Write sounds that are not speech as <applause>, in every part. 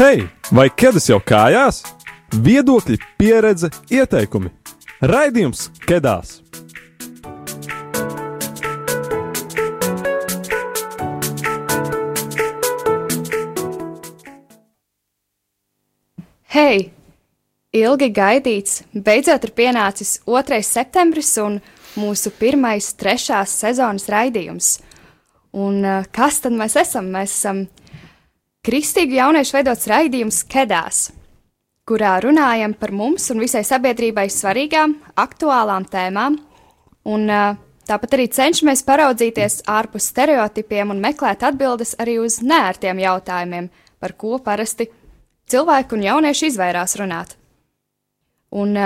Hei, vai ķēdes jau kājās? Viedokļi, pieredze, ieteikumi. Raidījums Kedās! Hei! Ilgi gaidīts, beidzot ir pienācis 2. septembris un mūsu pirmais trešās sezonas raidījums. Un uh, kas tad mēs esam? Mēs esam Kristīgu jauniešu veidots raidījums Kedās, kurā runājam par mums un visai sabiedrībai svarīgām, aktuālām tēmām, un tāpat arī cenšamies paraudzīties ārpus stereotipiem un meklēt atbildes arī uz nērtiem jautājumiem, par ko parasti cilvēki un jaunieši izvairās runāt. Un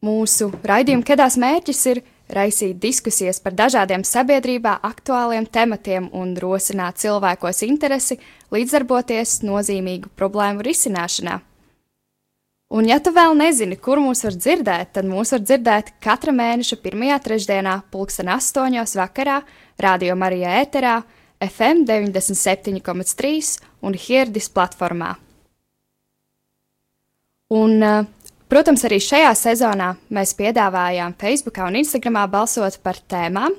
mūsu raidījuma kedās mērķis ir raisīt diskusijas par dažādiem sabiedrībā aktuāliem tematiem un rosināt cilvēkos interesi līdzdarboties nozīmīgu problēmu risināšanā. Un, ja tu vēl nezini, kur mūs var dzirdēt, tad mūs var dzirdēt katra mēneša pirmajā trešdienā, pulksten astoņos vakarā, Radio Marijā ēterā, FM 97,3 un Hirdis platformā. Un, protams, arī šajā sezonā mēs piedāvājām Facebook un Instagram balsot par tēmām,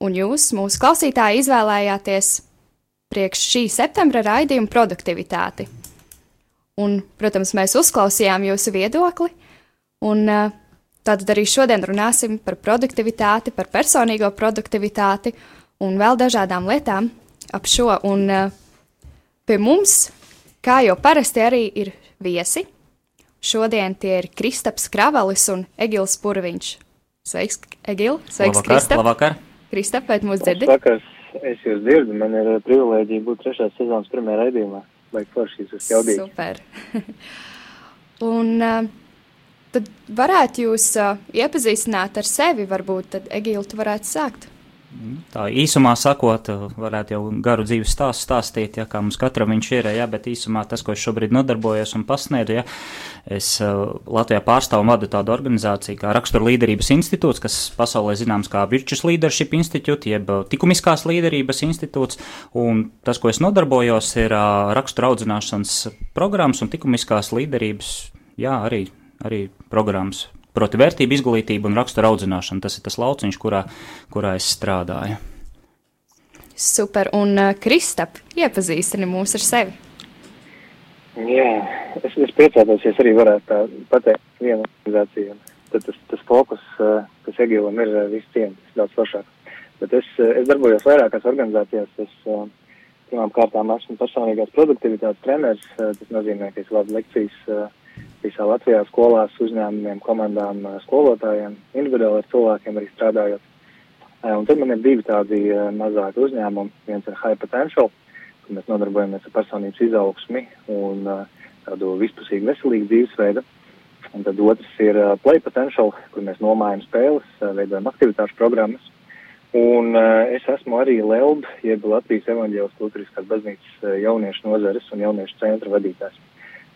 un jūs, mūsu klausītāji, izvēlējāties priekš šī septembra raidījuma produktivitāti. Un, protams, mēs uzklausījām jūsu viedokli, un tātad arī šodien runāsim par produktivitāti, par personīgo produktivitāti un vēl dažādām lietām ap šo. Un pie mums, kā jau parasti, arī ir viesi. Šodien tie ir Kristaps Kravalis un Egils Purviņš. Sveiks, Egil! Sveiks, labvakar, Kristap! Labvakar! Kristap, vai mūs dzirdi? Vakars, es jūs dzirdu, man ir privilēģija būt trešās sezonas pirmajā raidījumā. Vai forši jūs esat jaudīgi? Super! <laughs> un uh, tad varētu jūs uh, iepazīstināt ar sevi, varbūt tad Egil, tu varētu sākt. Tā īsumā sakot, varētu jau garu dzīves stāstu stāstīt, ja kā mums katram viņš ir, ja, bet īsumā tas, ko es šobrīd nodarbojos un pasniedzu, ja, es uh, Latvijā pārstāvu un vadu tādu organizāciju kā Rakstura līderības institūts, kas pasaulē zināms kā Virtuous Leadership Institute, jeb likumiskās līderības institūts, un tas, ko es nodarbojos, ir uh, rakstura audzināšanas programmas un likumiskās līderības, jā, arī, arī programmas Proti, vērtību izglītība un rakstura audzināšana. Tas ir tas lauciņš, kurā, kurā es strādāju. Super, un uh, Kristap, iepazīstini mūs ar sevi. Jā, es, es priecātos, ja es arī varētu tā pateikt vienu organizāciju. Tad tas, tas fokus, uh, kas Egilam ir uh, viss cieņas, daudz plašāk. Bet es, uh, es darbojos vairākās organizācijās. Es uh, pirmām kārtām esmu personīgās produktivitātes treneris. Tas nozīmē, ka es vadu lekcijas. Visā Latvijā skolās, uzņēmumiem, komandām, skolotājiem, individuāli ar cilvēkiem arī strādājot. Un tad man ir divi tādi mazāki uzņēmumi. Viens ir High Potential, kur mēs nodarbojamies ar personības izaugsmi un tādu vispusīgu veselīgu dzīvesveidu. Un tad otrs ir Play Potential, kur mēs nomājam spēles, veidojam aktivitāšu programmas. Un uh, es esmu arī LELB, jeb Latvijas evaņģēlas kultūriskās baznīcas jauniešu nozares un jauniešu centra vadītājs.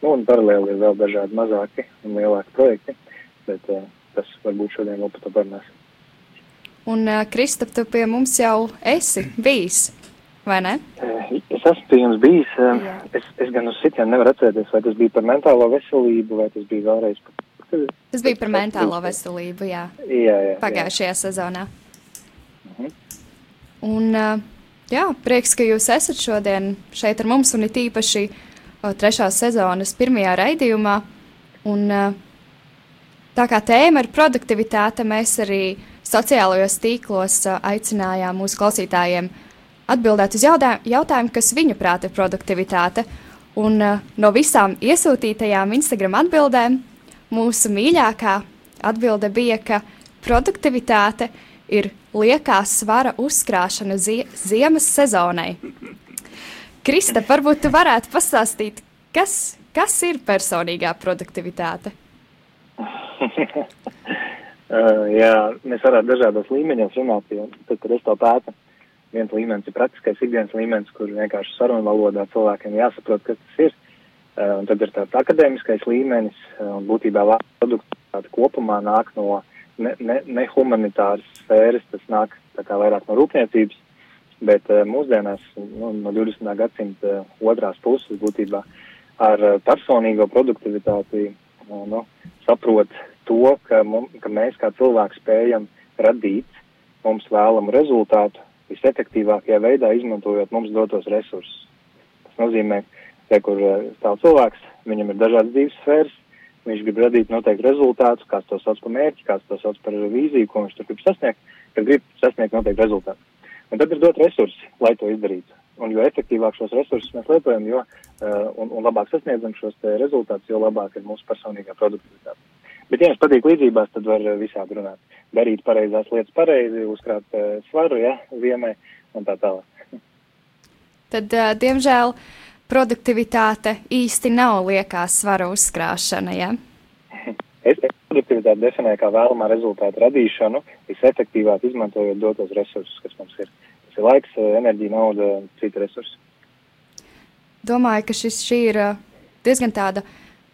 Nu, un paralēli ir vēl dažādi mazāki un lielāki projekti, bet uh, tas varbūt šodien vēl par to parunāsim. Un, uh, Kristap, tu pie mums jau esi bijis, vai ne? Uh, es esmu pie jums bijis. Uh, Jā. es, es gan uz sitienu nevaru atcerēties, vai tas bija par mentālo veselību, vai tas bija vēlreiz par. Tas bija par mentālo veselību, jā. Jā, jā. Pagājušajā jā. sezonā. Uh -huh. Un, uh, jā, prieks, ka jūs esat šodien šeit ar mums un it īpaši trešās sezonas pirmajā raidījumā. Un, tā kā tēma ir produktivitāte, mēs arī sociālajos tīklos aicinājām mūsu klausītājiem atbildēt uz jautājumu, kas viņuprāt ir produktivitāte. Un no visām iesūtītajām Instagram atbildēm mūsu mīļākā atbilde bija, ka produktivitāte ir liekā svara uzkrāšana zie ziemas sezonai. Krista, varbūt tu varētu pastāstīt, kas, kas ir personīgā produktivitāte? uh, <laughs> jā, mēs varētu dažādos līmeņos runāt, jo tad, kad es to pētu, viens līmenis ir praktiskais ikdienas līmenis, kur vienkārši sarunu valodā cilvēkiem jāsaprot, kas tas ir. Uh, un tad ir tāds akadēmiskais līmenis, uh, un būtībā produktivitāte kopumā nāk no ne, ne, ne humanitāras sfēras, tas nāk kā vairāk no rūpniecības Bet uh, mūsdienās, nu, no 20. gadsimta otrās puses, būtībā ar personīgo produktivitāti nu, saprot to, ka, mums, ka mēs kā cilvēki spējam radīt mums vēlamu rezultātu visefektīvākajā veidā, izmantojot mums dotos resursus. Tas nozīmē, ka, kur stāv cilvēks, viņam ir dažādas dzīves sfēras, viņš grib radīt noteiktu rezultātu, kāds to sauc par mērķi, kāds to sauc par vīziju, ko viņš tur grib sasniegt, kad grib sasniegt noteiktu rezultātu. Un tad ir dot resursi, lai to izdarītu. Un jo efektīvāk šos resursus mēs lietojam, jo uh, un, un labāk sasniedzam šos rezultātus, jo labāk ir mūsu personīgā produktivitāte. Bet, ja jums patīk līdzībās, tad var visādi runāt. Darīt pareizās lietas pareizi, uzkrāt uh, svaru, ja, vienai un tā tālāk. <laughs> Tad, uh, diemžēl, produktivitāte īsti nav liekās svaru uzkrāšana, ja? <laughs> Es produktivitāti definēju kā vēlamā rezultāta radīšanu, visefektīvāk izmantojot dotos resursus, kas mums ir. Tas ir laiks, enerģija, nauda, citi resursi. Domāju, ka šis, šī ir diezgan tāda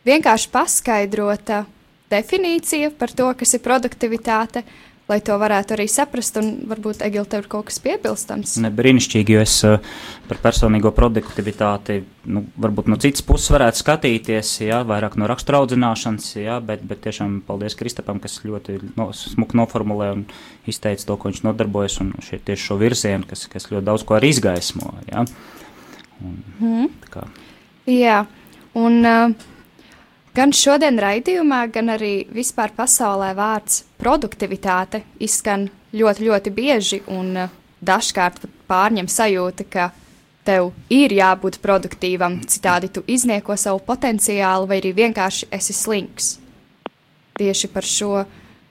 vienkārši paskaidrota definīcija par to, kas ir produktivitāte. Uh, lai to varētu arī saprast, un varbūt Egil, tev ir kaut kas piebilstams. Ne, brīnišķīgi, jo es uh, par personīgo produktivitāti, nu, varbūt no citas puses varētu skatīties, jā, vairāk no rakstura audzināšanas, jā, bet, bet tiešām paldies Kristapam, kas ļoti no, smuki noformulē un izteica to, ko viņš nodarbojas, un šie tieši šo virzienu, kas, kas ļoti daudz ko arī izgaismo, jā. Un, mm. Jā, un uh, Gan šodien raidījumā, gan arī vispār pasaulē vārds produktivitāte izskan ļoti, ļoti bieži, un uh, dažkārt pārņem sajūta, ka tev ir jābūt produktīvam, citādi tu iznieko savu potenciālu, vai arī vienkārši esi slinks. Tieši par šo,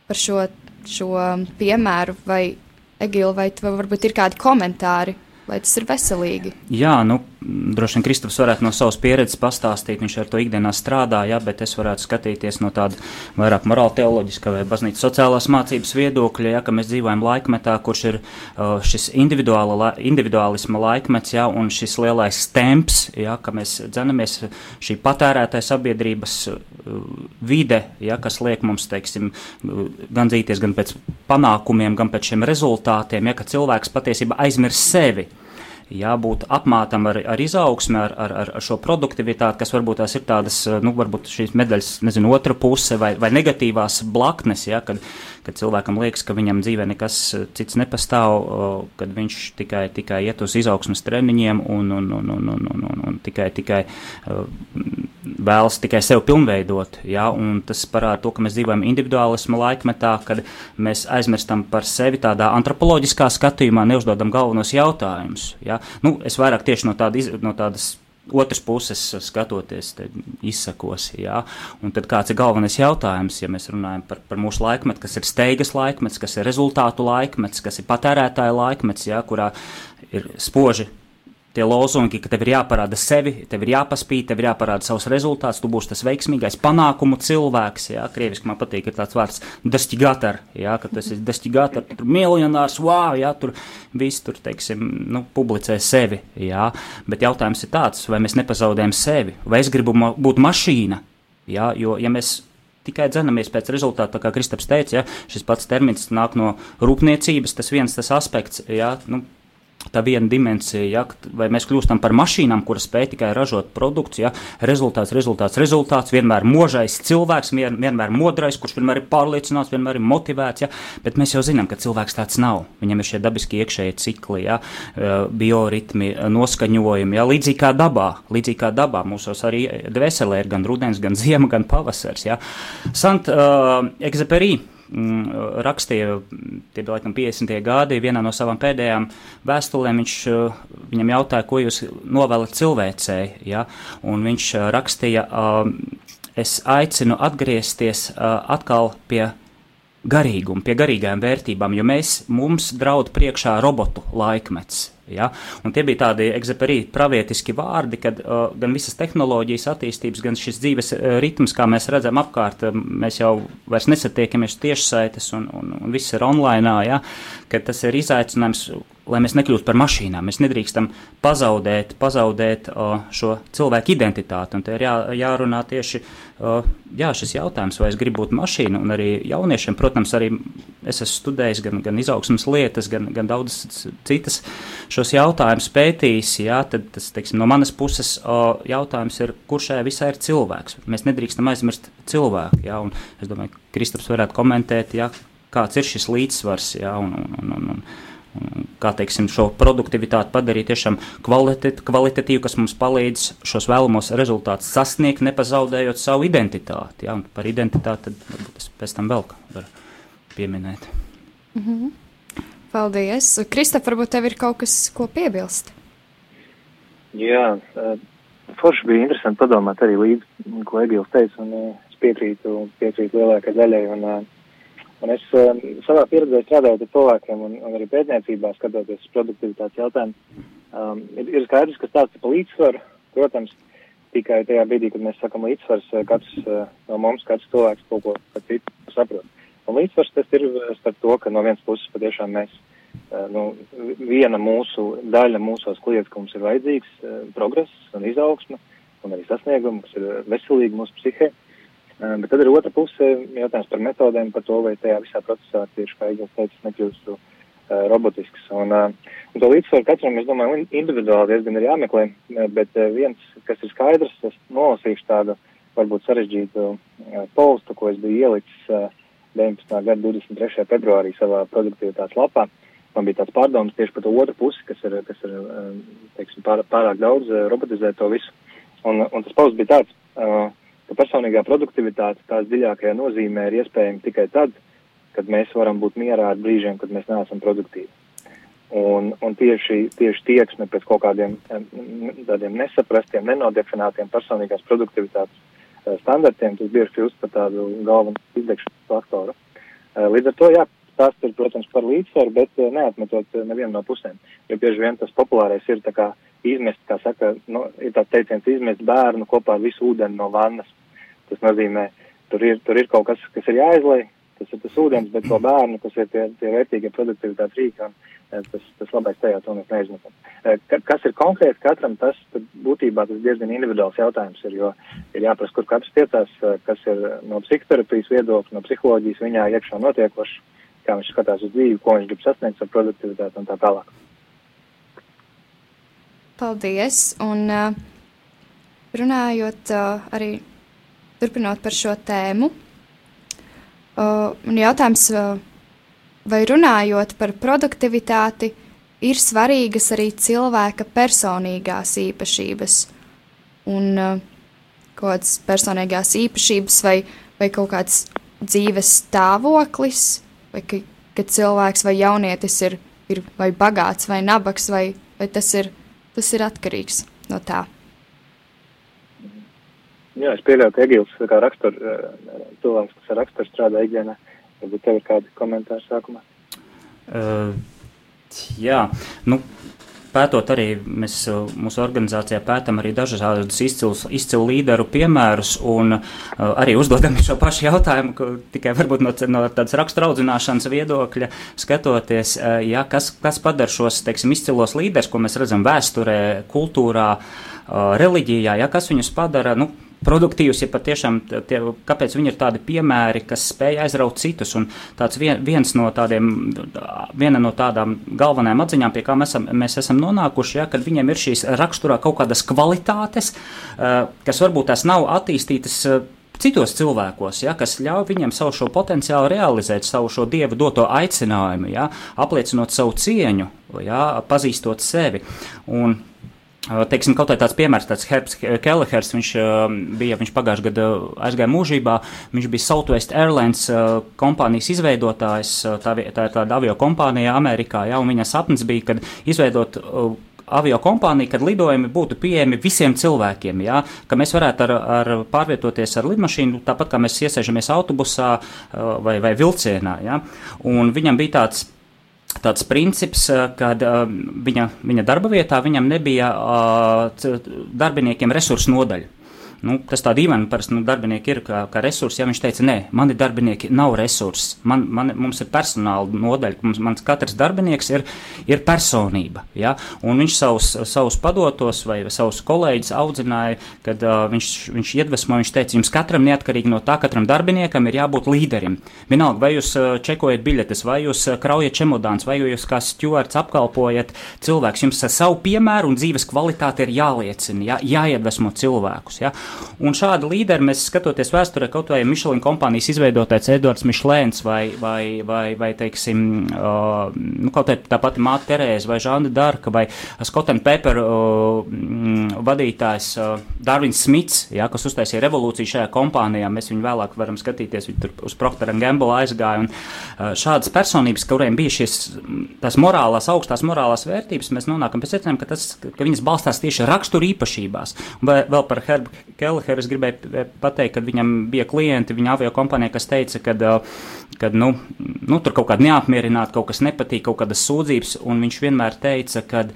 par šo, šo piemēru, vai Egīla, vai tev varbūt ir kādi komentāri vai tas ir veselīgi? Jā, nu, droši vien Kristaps varētu no savas pieredzes pastāstīt, viņš ar to ikdienā strādā, jā, bet es varētu skatīties no tāda vairāk morāla teoloģiska vai baznīcas sociālās mācības viedokļa, jā, ka mēs dzīvojam laikmetā, kurš ir uh, šis individuālisma laikmets, jā, un šis lielais temps, jā, ka mēs dzenamies šī patērētāja sabiedrības vide, jā, kas liek mums, teiksim, gan dzīties gan pēc panākumiem, gan pēc šiem rezultātiem, jā, ka cilvēks patiesībā aizmirst sevi jābūt apmātam ar, ar izaugsmi, ar, ar, ar šo produktivitāti, kas varbūt tās ir tādas, nu, varbūt šīs medaļas, nezinu, otra puse vai, vai negatīvās blaknes, ja, kad, kad cilvēkam liekas, ka viņam dzīvē nekas cits nepastāv, kad viņš tikai, tikai iet uz izaugsmas treniņiem un, un, un, un, un, un, un, un tikai, tikai vēlas tikai sevi pilnveidot, ja, un tas parāda to, ka mēs dzīvojam individuālismu laikmetā, kad mēs aizmirstam par sevi tādā antropoloģiskā skatījumā, neuzdodam galvenos jautājumus, ja. Nu, es vairāk tieši no, tāda, no tādas otras puses skatoties, izsakos. Jā. Un tad kāds ir galvenais jautājums, ja mēs runājam par, par mūsu laikmetu, kas ir steigas laikmets, kas ir rezultātu laikmets, kas ir patērētāja laikmets, jā, kurā ir spoži tie lozungi, ka tev ir jāparāda sevi, tev ir jāpaspīd, tev ir jāparāda savus rezultātus, tu būsi tas veiksmīgais panākumu cilvēks, jā, krieviski man patīk, tāds vārds destigatar, jā, ka tas ir destigatar, tur miljonārs, wow, jā, tur viss tur, teiksim, nu, publicē sevi, jā, bet jautājums ir tāds, vai mēs nepazaudējam sevi, vai es gribu ma būt mašīna, jā, jo, ja mēs tikai dzenamies pēc rezultātu, tā kā Kristaps teica, ja, šis pats termins nāk no rūpniecības, tas viens tas aspekts, ja, nu, tā viena dimensija, ja, vai mēs kļūstam par mašīnām, kuras spēj tikai ražot produktus, ja, rezultāts, rezultāts, rezultāts, vienmēr možais cilvēks, vien, vienmēr modrais, kurš vienmēr ir pārliecināts, vienmēr ir motivēts, ja, bet mēs jau zinām, ka cilvēks tāds nav. Viņam ir šie dabiski iekšējie cikli, ja, bioritmi, noskaņojumi, ja, līdzīgi kā dabā, līdzīgi kā dabā, mūsos arī dvēselē ir gan rudens, gan ziema, gan pavasars, ja. Sant uh, rakstīja, tie bija laikam 50. gadi, vienā no savām pēdējām vēstulēm viņš uh, viņam jautāja, ko jūs novēlat cilvēcei, ja? un viņš uh, rakstīja, um, es aicinu atgriezties uh, atkal pie garīguma, pie garīgajām vērtībām, jo mēs, mums draud priekšā robotu laikmets. Ja? Un tie bija tādi egzeperīti pravietiski vārdi, kad uh, gan visas tehnoloģijas attīstības, gan šis dzīves uh, ritms, kā mēs redzam apkārt, uh, mēs jau vairs nesatiekamies tiešsaites un, un, un viss ir online, ja? kad tas ir izaicinājums, lai mēs nekļūtu par mašīnām. Mēs nedrīkstam pazaudēt, pazaudēt uh, šo cilvēku identitāti. Un te ir jā, jārunā tieši uh, jā, šis jautājums, vai es gribu būt mašīna. Un arī jauniešiem, protams, arī es esmu studējis gan, gan izaugsmas lietas, gan, gan daudzas citas šos jautājumus pētījis, jā, tad tas, teiksim, no manas puses o, jautājums ir, kurš šajā visā ir cilvēks. Mēs nedrīkstam aizmirst cilvēku, jā, un es domāju, Kristaps varētu komentēt, jā, kāds ir šis līdzsvars, jā, un, un, un, un, un kā teiksim, šo produktivitāti padarīt tiešām kvalitat, kvalitatīvu, kas mums palīdz šos vēlamos rezultātus sasniegt, nepazaudējot savu identitāti. Un par identitāti tad varbūt es pēc tam vēl varu pieminēt. Mm -hmm. Paldies. Kristap, varbūt tev ir kaut kas, ko piebilst? Jā, forši bija interesanti padomāt arī līdz, ko Egils teica, un es piekrītu, piekrītu lielākai daļai. Un, Un es savā pieredzē strādājot ar cilvēkiem un, un arī pētniecībā skatoties uz produktivitātes jautājumu, um, ir, ir skaidrs, ka tāds pa līdzsvaru, protams, tikai tajā brīdī, kad mēs sakam līdzsvars, katrs no mums, katrs cilvēks kaut ko par citu saprot. Un līdzsvars tas ir uh, starp to, ka no vienas puses patiešām mēs, uh, nu, viena mūsu daļa mūsos kliedz, ka mums ir vajadzīgs uh, progress un izaugsme un arī sasniegumi, kas ir veselīgi mūsu psihē. Eh, bet tad ir otra puse jautājums par metodēm, par to, vai tajā visā procesā tieši, kā Igors teica, nekļūstu robotisks. Un, un to līdzsvaru katram, es domāju, individuāli diezgan ir jāmeklē, bet viens, kas ir skaidrs, es nolasīšu tādu varbūt sarežģītu polstu, ko es biju ielicis 19. gada 23. februārī savā produktivitātes lapā. Man bija tāds pārdoms tieši par to otru pusi, kas ir, kas ir teiksim, pārāk, pārāk daudz robotizēt to visu. Un, un tas pausts bija tāds, uh, ka personīgā produktivitāte tās dziļākajā nozīmē ir iespējama tikai tad, kad mēs varam būt mierā ar brīžiem, kad mēs neesam produktīvi. Un, un tieši, tieši tieksme pēc kaut kādiem tādiem nesaprastiem, nenodefinētiem personīgās produktivitātes standartiem, tas bieži kļūst par tādu galveno izdegšanas faktoru. Līdz ar to, jā, tās ir, protams, par līdzsvaru, bet neatmetot nevienu no pusēm. Jo bieži vien tas populārais ir tā kā izmest, kā saka, nu, ir tāds teiciens, izmest bērnu kopā ar visu ūdeni no vannas. Tas nozīmē, tur ir, tur ir kaut kas, kas ir jāizlai, tas ir tas ūdens, bet to bērnu, kas ir tie, tie vērtīgie produktivitātes rīki, un tas, tas labais tajā to mēs neizmetam. Eh, kas ir konkrēti katram, tas būtībā tas diezgan individuāls jautājums ir, jo ir jāprast, kur katrs tiecās, eh, kas ir no psihoterapijas viedokļa, no psiholoģijas viņā iekšā notiekošs, kā viņš skatās uz dzīvi, ko viņš grib sasniegt ar produktivitāti un tā tālāk. Paldies! Un uh, runājot uh, arī turpinot par šo tēmu, uh, un jautājums, uh, vai runājot par produktivitāti, ir svarīgas arī cilvēka personīgās īpašības un uh, kaut kādas personīgās īpašības vai, vai kaut kāds dzīves stāvoklis, vai ka, ka cilvēks vai jaunietis ir, ir vai bagāts vai nabaks, vai, vai tas ir tas ir atkarīgs no tā. Jā, es pieļauju, ka Egils kā rakstur, eh, cilvēks, kas ar raksturu strādā ikdienā, varbūt tev ir kādi komentāri sākumā? Uh, jā, nu, pētot arī mēs mūsu organizācijā pētam arī dažādus izcilus, izcilu līderu piemērus un uh, arī uzdodam šo pašu jautājumu, ka, tikai varbūt no, no tādas raksturaudzināšanas viedokļa skatoties, uh, ja, kas, kas padara šos, teiksim, izcilos līderus, ko mēs redzam vēsturē, kultūrā, uh, reliģijā, ja, kas viņus padara, nu, produktīvs, ja patiešām tie, kāpēc viņi ir tādi piemēri, kas spēj aizraut citus. Un tāds vien, viens no tādiem, viena no tādām galvenajām atziņām, pie kā mēs esam, mēs esam nonākuši, ja, kad viņiem ir šīs raksturā kaut kādas kvalitātes, kas varbūt tās nav attīstītas. Citos cilvēkos, ja, kas ļauj viņam savu šo potenciālu realizēt, savu šo dieva doto aicinājumu, ja, apliecinot savu cieņu, ja, pazīstot sevi. Un Teiksim, kaut kā tāds piemērs, tāds Herbs Kellehers, viņš bija, viņš pagājušajā gadā aizgāja mūžībā, viņš bija Southwest Airlines kompānijas izveidotājs, tā, tā ir tāda avio kompānija Amerikā, ja, un viņa sapnis bija, kad izveidot avio kompāniju, kad lidojumi būtu pieejami visiem cilvēkiem, ja, ka mēs varētu ar, ar pārvietoties ar lidmašīnu, tāpat kā mēs iesēžamies autobusā vai, vai vilcienā, ja, un viņam bija tāds tāds princips, ka uh, viņa, viņa darba vietā viņam nebija uh, darbiniekiem resursu nodaļa. Nu, tas tā dīvaini, parasti nu, darbinieki ir kā, kā resursi. Ja viņš teica, nē, mani darbinieki nav resursi, man, man, mums ir personāla nodaļa, mums, mans katrs darbinieks ir, ir personība. Ja? Un viņš savus, savus padotos vai savus kolēģus audzināja, kad uh, viņš, viņš iedvesmo, viņš teica, jums katram neatkarīgi no tā, katram darbiniekam ir jābūt līderim. Vienalga, vai jūs čekojat biļetes, vai jūs kraujat čemodāns, vai jūs kā stjuards apkalpojat cilvēks, jums ar savu piemēru un dzīves kvalitāti ir jāliecina, ja? jāiedvesmo cilvēkus. Ja? Un šādi līderi mēs skatoties vēsturē, kaut vai Michelin kompānijas izveidotais Edvards Mišlēns vai, vai, vai, vai teiksim, uh, nu, kaut kā tā pati Māte Terēza vai Žanda Darka vai Scott and Pepper uh, vadītājs uh, Darvins Smits, ja, kas uztaisīja revolūciju šajā kompānijā. Mēs viņu vēlāk varam skatīties, viņi tur uz Procter Gamble aizgāja. Un, uh, šādas personības, kuriem bija šīs tās morālās, augstās morālās vērtības, mēs nonākam pie secinājuma, ka, tas, ka viņas balstās tieši rakstura īpašībās. Un vēl par Herbu Kelleheru es gribēju pateikt, ka viņam bija klienti viņa avio kompānijā, kas teica, ka kad, nu, nu, tur kaut kāda neapmierināta, kaut kas nepatīk, kaut kādas sūdzības, un viņš vienmēr teica, ka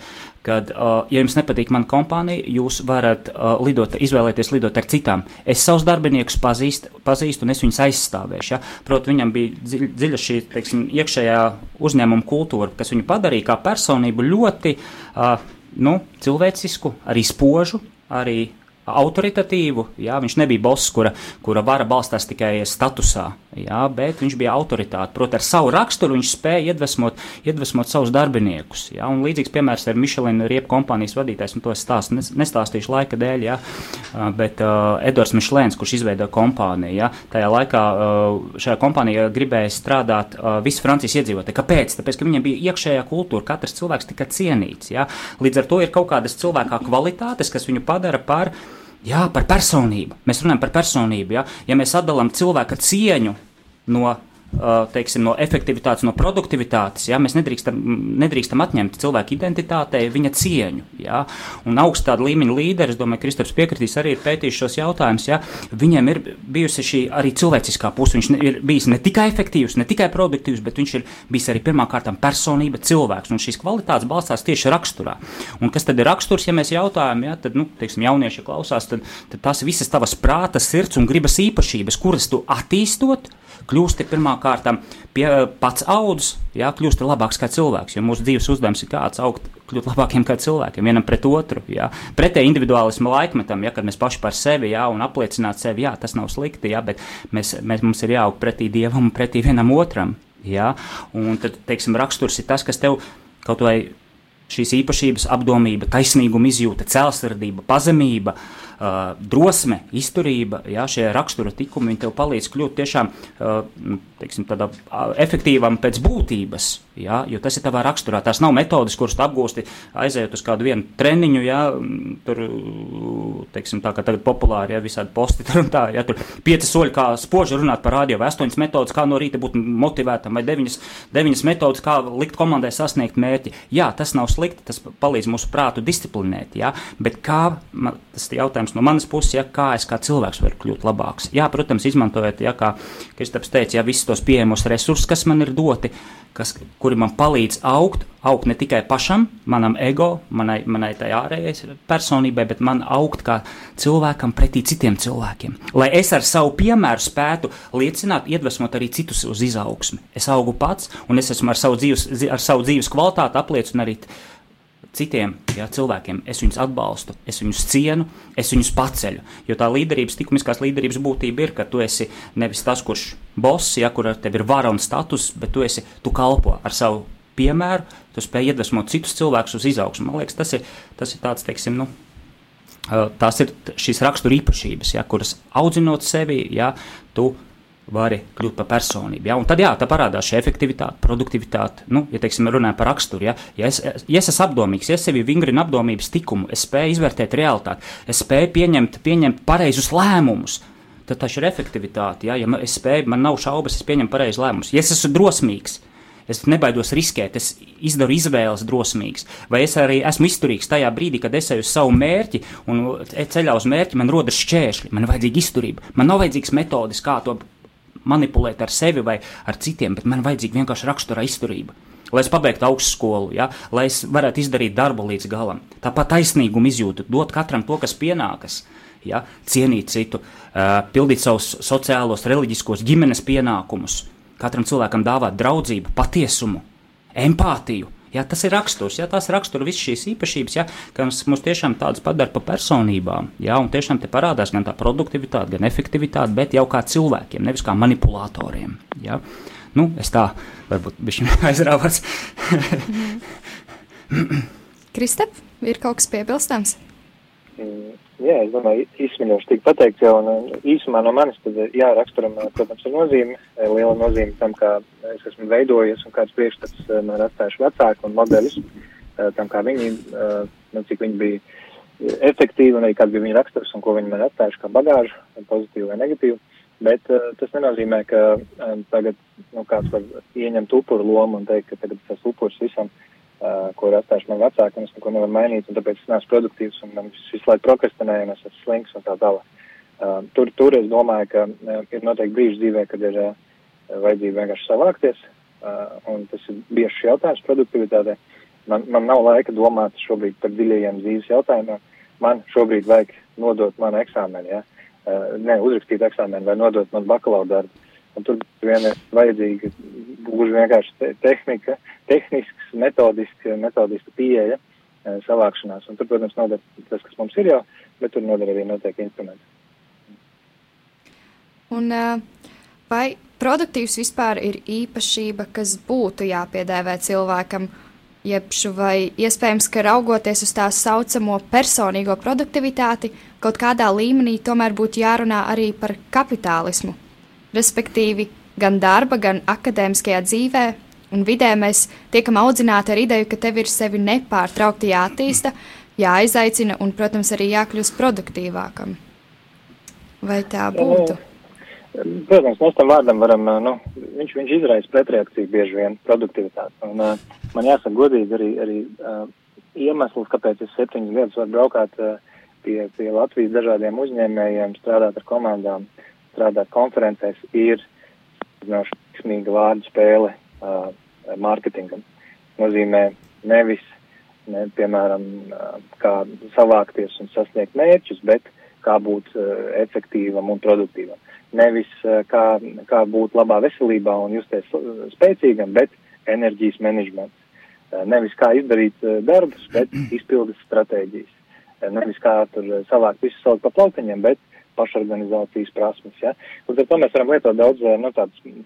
kad, uh, ja jums nepatīk mana kompānija, jūs varat uh, lidot, izvēlēties lidot ar citām. Es savus darbiniekus pazīstu, pazīstu un es viņus aizstāvēšu. Ja? Protams, viņam bija dziļ, dziļa šī teiksim, iekšējā uzņēmuma kultūra, kas viņu padarīja kā personību ļoti uh, nu, cilvēcisku, arī spožu, arī autoritatīvu. Jā, viņš nebija boss, kura, kura vara balstās tikai statusā, jā, bet viņš bija autoritāte. Protams, ar savu raksturu viņš spēja iedvesmot, iedvesmot savus darbiniekus. Jā, un līdzīgs piemērs ir Michelin riepu kompānijas vadītājs, un to es stāstu, nestāstīšu laika dēļ, jā, bet uh, Edvards Michelins, kurš izveidoja kompāniju, jā, tajā laikā uh, šajā kompānijā gribēja strādāt uh, visi Francijas iedzīvotāji. Kāpēc? Tāpēc, ka viņiem bija iekšējā kultūra, katrs cilvēks tika cienīts. Jā. Līdz ar to ir kaut kādas cilvēkā kvalitātes, kas viņu padara par uh, Jā, par personību. Mēs runājam par personību. Ja, ja mēs atdalām cilvēku cieņu no teiksim, no efektivitātes, no produktivitātes. Ja? Mēs nedrīkstam, nedrīkstam atņemt cilvēku identitātei viņa cieņu. Ja? Un augstā līmeņa līderi, es domāju, Kristaps piekritīs, arī ir pētījis šos jautājumus. Ja? Viņam ir bijusi šī arī cilvēciskā puse. Viņš ir bijis ne tikai efektīvs, ne tikai produktīvs, bet viņš ir bijis arī pirmkārt personība, cilvēks. Un šīs kvalitātes balstās tieši raksturā. Un kas tad ir raksturs, ja mēs jautājam, ja? tad, nu, teiksim, jaunieši klausās, tad, tad tās visas tavas prāta, sirds un gribas īpašības, kuras tu attīstot, kļūsti pirmā kārtā pie, pats audzes, jā, kļūsti labāks kā cilvēks. Jo mūsu dzīves uzdevums ir kāds augt, kļūt labākiem kā cilvēkiem, vienam pret otru. Jā. Pretēji individuālismu laikmetam, ja, mēs paši par sevi jā, un apliecināt sevi, jā, tas nav slikti, jā, bet mēs, mēs, mums ir jāaug pretī dievam un pretī vienam otram. Jā. Un tad, teiksim, raksturs ir tas, kas tev kaut vai šīs īpašības, apdomība, taisnīguma izjūta, cēlsirdība, pazemība, uh, uh, drosme, izturība, jā, šie rakstura tikumi, viņi tev palīdz kļūt tiešām uh, teiksim, tādā uh, efektīvam pēc būtības, jā, jo tas ir tavā raksturā. Tās nav metodas, kuras tu apgūsti aizējot uz kādu vienu treniņu, jā, tur, teiksim, tā kā tagad populāri, jā, visādi posti tur un tā, jā, tur pieci soļi, kā spoži runāt par radio, vai astoņas metodas, kā no rīta būt motivētam, vai deviņas, deviņas metodas, kā likt komandai sasniegt mērķi. Jā, tas nav slikti, tas palīdz mūsu prātu disciplinēt, jā, bet kā, man, tas jautājums jautājums no manas puses, ja, kā es kā cilvēks varu kļūt labāks. Jā, protams, izmantojot, ja, kā Kristaps teica, ja visus tos pieejamos resursus, kas man ir doti, kas, kuri man palīdz augt, augt ne tikai pašam, manam ego, manai, manai tai ārējai personībai, bet man augt kā cilvēkam pretī citiem cilvēkiem. Lai es ar savu piemēru spētu liecināt, iedvesmot arī citus uz izaugsmi. Es augu pats, un es esmu ar savu dzīves, ar savu dzīves kvalitāti apliecinu arī citiem jā, cilvēkiem. Es viņus atbalstu, es viņus cienu, es viņus paceļu. Jo tā līderības, likumiskās līderības būtība ir, ka tu esi nevis tas, kurš boss, ja kur ar tevi ir vara un status, bet tu esi, tu kalpo ar savu piemēru, tu spēj iedvesmot citus cilvēkus uz izaugsmu. Man liekas, tas ir, tas ir tāds, teiksim, nu. Tās ir šīs rakstura īpašības, ja, kuras audzinot sevi, ja, tu vari kļūt par personību. Ja? Un tad jā, tā parādās šī efektivitāte, produktivitāte. Nu, ja teiksim, runājam par raksturu, ja, ja, es, ja es esmu apdomīgs, ja es sevi vingrinu apdomības tikumu, es spēju izvērtēt realitāti, es spēju pieņemt, pieņemt pareizus lēmumus. Tad tā ir efektivitāte. Ja, ja es spēju, man nav šaubas, es pieņemu pareizus lēmumus. Ja es esmu drosmīgs, es nebaidos riskēt, es izdaru izvēles drosmīgas, vai es arī esmu izturīgs tajā brīdī, kad es eju uz savu mērķi un ceļā uz mērķi man rodas šķēršļi, man ir vajadzīga izturība, man nav vajadzīgs metodes, kā to manipulēt ar sevi vai ar citiem, bet man vajadzīga vienkārši rakstura izturība. Lai es pabeigtu augstskolu, ja? lai es varētu izdarīt darbu līdz galam. Tāpat taisnīguma izjūta, dot katram to, kas pienākas. ja, cienīt citu, pildīt savus sociālos, reliģiskos, ģimenes pienākumus, katram cilvēkam dāvāt draudzību, patiesumu, empātiju. Ja, tas ir raksturs, ja tās rakstura visas šīs īpašības, ja, kas mums tiešām tādas padara par personībām. Ja, un tiešām te parādās gan tā produktivitāte, gan efektivitāte, bet jau kā cilvēkiem, nevis kā manipulatoriem. Ja. Nu, es tā varbūt bišķi <laughs> aizrāvās. Kristap, ir kaut kas piebilstams? Jā, es domāju, īsuminoši tika pateikts jau, un īsumā no manis, tad, jā, raksturam, protams, ir nozīme, liela nozīme tam, kā es esmu veidojies un kāds priekšstats man ir atstājuši vecāki un modeļus, tam, kā viņi, nu, cik viņi bija efektīvi un arī kāds bija viņa raksturs un ko viņi man atstājuši kā bagāžu, pozitīvu vai negatīvu. Bet tas nenozīmē, ka tagad nu, kāds var ieņemt upuru lomu un teikt, ka tagad tas upurs visam uh, uh, ko ir atstājuši man vecāki, un es neko nevaru mainīt, un tāpēc es neesmu produktīvs, un man visu laiku prokrastinēju, un es esmu slinks un tā tālāk. Uh, tur, tur es domāju, ka uh, ir noteikti brīži dzīvē, kad ir uh, vajadzība vienkārši savākties, uh, un tas ir bieži jautājums produktivitātei. Man, man nav laika domāt šobrīd par dziļajiem dzīves jautājumiem. Man šobrīd vajag nodot manu eksāmenu, ja? uh, ne uzrakstīt eksāmenu vai nodot manu bakalaura darbu. Un tur vien ir vajadzīga gluži vienkārši te tehnika, tehnisks, metodisks, metodiska pieeja e, savākšanās. Un tur, protams, noder tas, kas mums ir jau, bet tur noder arī noteikti instrumenti. Un e, vai produktīvs vispār ir īpašība, kas būtu jāpiedēvē cilvēkam? Jebšu vai iespējams, ka raugoties uz tā saucamo personīgo produktivitāti, kaut kādā līmenī tomēr būtu jārunā arī par kapitālismu respektīvi gan darba, gan akadēmiskajā dzīvē un vidē mēs tiekam audzināti ar ideju, ka tev ir sevi nepārtraukti jāattīsta, jāizaicina un, protams, arī jākļūst produktīvākam. Vai tā būtu? Protams, mēs tam vārdam varam, nu, viņš, viņš izraisa pretreakciju bieži vien produktivitāti. Un uh, man jāsaka godīgi arī, arī uh, iemesls, kāpēc es septiņas gadus varu braukāt uh, pie, pie Latvijas dažādiem uzņēmējiem, strādāt ar komandām, uh, strādāt konferencēs, ir veiksmīga vārdu spēle uh, mārketingam. Nozīmē nevis, ne, piemēram, uh, kā savākties un sasniegt mērķus, bet kā būt uh, efektīvam un produktīvam. Nevis uh, kā, kā būt labā veselībā un justies spēcīgam, bet enerģijas menedžments. Uh, nevis kā izdarīt uh, darbus, bet izpildes stratēģijas. Uh, nevis kā tur savākt visu saukt pa plautiņiem, bet pašorganizācijas prasmes. Ja? Līdz ar to mēs varam lietot daudz eh, nu,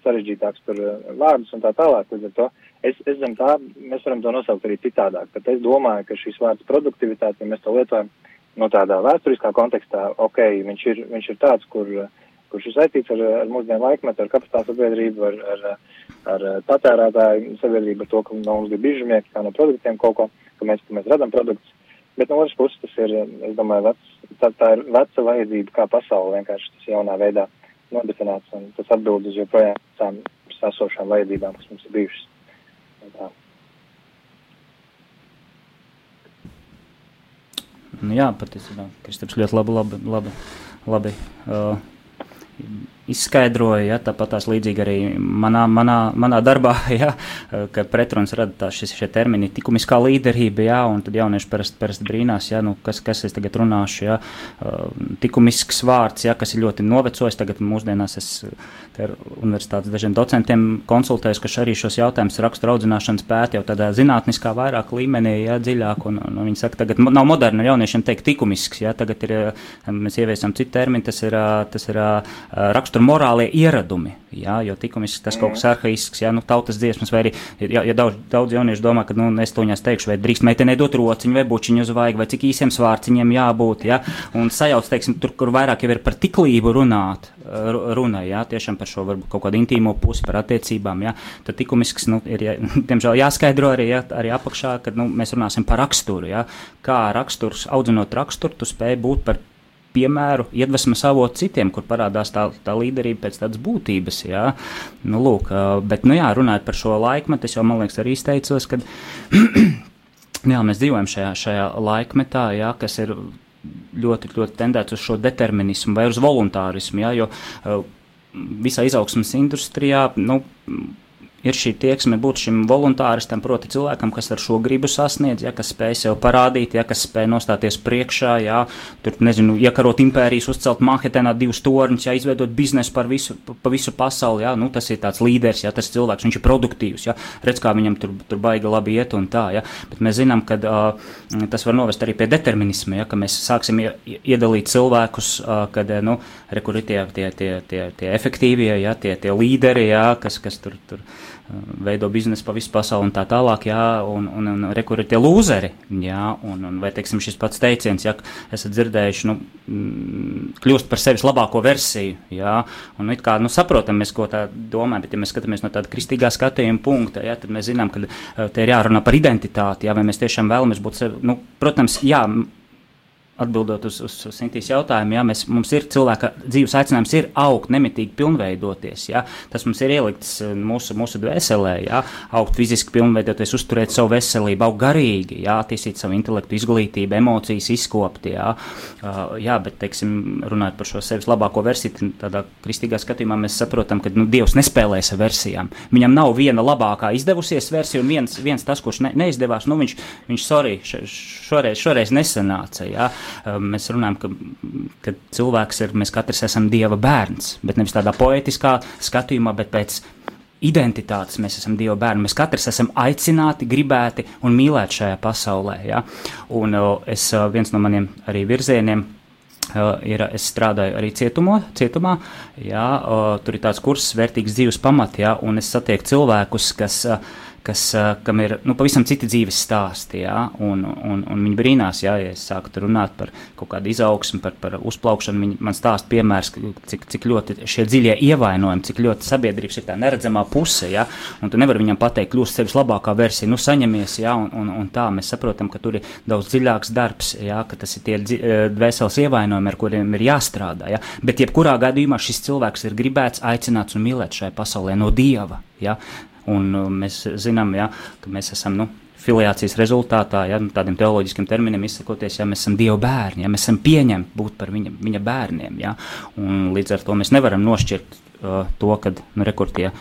sarežģītākus eh, vārdus un tā tālāk. Līdz ar to es, es zem tā, mēs varam to nosaukt arī citādāk. Bet es domāju, ka šis vārds produktivitāte, ja mēs to lietojam no nu, tādā vēsturiskā kontekstā, ok, viņš ir, viņš ir tāds, kur, kurš ir saistīts ar, ar mūsdienu laikmetu, ar kapitāla sabiedrību, ar, ar, ar patērētāju sabiedrību, ar to, ka no mums ir bižamieki, kā no produktiem kaut ko, ka mēs, ka mēs radam produktus. Bet no otras puses tas ir, es domāju, vecs, tā, tā ir veca vajadzība, kā pasaule vienkārši tas jaunā veidā nodefinēts, un tas atbild uz joprojām tām sasošām vajadzībām, kas mums ir bijušas. Tā. Nu, jā, patiesībā Kristaps ļoti labi, labi, labi, labi uh, izskaidroja, ja, tāpat tās līdzīgi arī manā, manā, manā darbā, <laughs> ja, ka pretruns rada tā šis, šie termini tikumiskā līderība, ja, un tad jaunieši parasti, parasti brīnās, ja, nu, kas, kas es tagad runāšu, ja, tikumisks vārds, ja, kas ir ļoti novecojis, tagad mūsdienās es ar universitātes dažiem docentiem konsultējos, ka arī šos jautājumus rakstura audzināšanas pēta jau tādā zinātniskā vairāk līmenī, ja, dziļāk, un, un viņi saka, tagad nav moderni jauniešiem teikt tikumisks, ja, tagad ir, mēs ieviesam citu terminu, tas ir, tas ir rakstura tur morālie ieradumi. Jā, jo likumisks tas kaut kas arhaisks, ja nu, tautas dziesmas, vai arī, ja, ja daudz, daudz jauniešu domā, ka, nu, es to viņās teikšu, vai drīkst meitenei dot rociņu, vai bučiņu uz vaigu, vai cik īsiem svārciņiem jābūt, ja, un sajauc, teiksim, tur, kur vairāk jau ir par tiklību runāt, runa, jā, tiešām par šo varbūt kaut kādu intīmo pusi, par attiecībām, jā, tad likumisks, nu, ir, jā, <laughs> diemžēl jāskaidro arī, jā, arī apakšā, kad, nu, mēs runāsim par raksturu, jā, kā raksturs, audzinot raksturu, tu spēj būt par piemēru, iedvesmas avotu citiem, kur parādās tā, tā līderība pēc tādas būtības. Jā. Nu, lūk, bet, nu, jā, runājot par šo laikmetu, es jau, man liekas, arī izteicos, ka <clears throat> jā, mēs dzīvojam šajā, šajā laikmetā, jā, kas ir ļoti, ļoti tendēts uz šo determinismu vai uz voluntārismu, jā, jo visā izaugsmas industrijā, nu, ir šī tieksme būt šim voluntāristam, proti cilvēkam, kas ar šo gribu sasniedz, ja, kas spēj sev parādīt, ja, kas spēj nostāties priekšā, ja, tur, nezinu, iekarot impērijas, uzcelt Manhetenā divus torņus, ja, izveidot biznesu par visu, pa visu pasauli, ja, nu, tas ir tāds līderis, ja, tas cilvēks, viņš ir produktīvs, ja, redz, kā viņam tur, tur baigi labi iet un tā, ja, bet mēs zinām, ka uh, tas var novest arī pie determinisma, ja, ka mēs sāksim iedalīt cilvēkus, uh, kad, nu, rekur ir tie, tie, tie, tie, tie efektīvie, ja, tie, tie līderi, ja, kas, kas tur, tur veido biznesu pa visu pasauli un tā tālāk, jā, un, un, un rekur ir tie lūzeri, jā, un, un vai, teiksim, šis pats teiciens, ja esat dzirdējuši, nu, mm, kļūst par sevis labāko versiju, jā, un it kā, nu, saprotam mēs, ko tā domā, bet ja mēs skatāmies no tāda kristīgā skatījuma punkta, jā, tad mēs zinām, ka te ir jārunā par identitāti, jā, vai mēs tiešām vēlamies būt sevi, nu, protams, jā, atbildot uz, uz, Sintīs jautājumu, ja mēs, mums ir cilvēka dzīves aicinājums, ir augt, nemitīgi pilnveidoties. Ja? Tas mums ir ielikts eh, mūsu, mūsu dvēselē, ja? augt fiziski, pilnveidoties, uzturēt savu veselību, augt garīgi, ja? attīstīt savu intelektu, izglītību, emocijas, izkopt. Ja? Uh, jā, bet, teiksim, runājot par šo sevis labāko versiju, tādā kristīgā skatījumā mēs saprotam, ka nu, Dievs nespēlēs ar versijām. Viņam nav viena labākā izdevusies versija, un viens, viens tas, kurš ne, neizdevās, nu, viņš, viņš sorry, šoreiz, šoreiz nesanāca. Ja? Ehm, mēs runājam, ka, ka cilvēks ir, mēs katrs esam Dieva bērns, bet nevis tādā poetiskā skatījumā, bet pēc identitātes mēs esam Dieva bērni. Mēs katrs esam aicināti, gribēti un mīlēti šajā pasaulē. Ja? Un es, viens no maniem arī virzieniem ir, es strādāju arī cietumo, cietumā, jā, tur ir tāds kurs, vērtīgs dzīves pamats, un es satieku cilvēkus, kas uh, kas, kam ir nu, pavisam citi dzīves stāsti. Ja? Un, un, un viņi brīnās, ja, ja es sāku runāt par kaut kādu izaugsmu, par, par uzplaukšanu. Viņi man stāsta piemērs, cik, cik ļoti šie dziļie ievainojumi, cik ļoti sabiedrības ir tā neredzamā puse. Ja? Un tu nevari viņam pateikt, kļūst sevis labākā versija, nu saņemies, ja? un, un, un tā mēs saprotam, ka tur ir daudz dziļāks darbs, ja? ka tas ir tie dvēseles ievainojumi, ar kuriem ir jāstrādā. Ja? Bet jebkurā gadījumā šis cilvēks ir gribēts, aicināts un mīlēts šajā pasaulē no Dieva. Ja? Un uh, mēs zinām, ja, ka mēs esam nu, filiācijas rezultātā, ja nu, tādiem teoloģiskiem terminiem izsakoties, ja mēs esam Dieva bērni, ja mēs esam pieņemti būt par viņa, viņa bērniem. Ja, un līdz ar to mēs nevaram nošķirt uh, to, ka nu, rekur tie,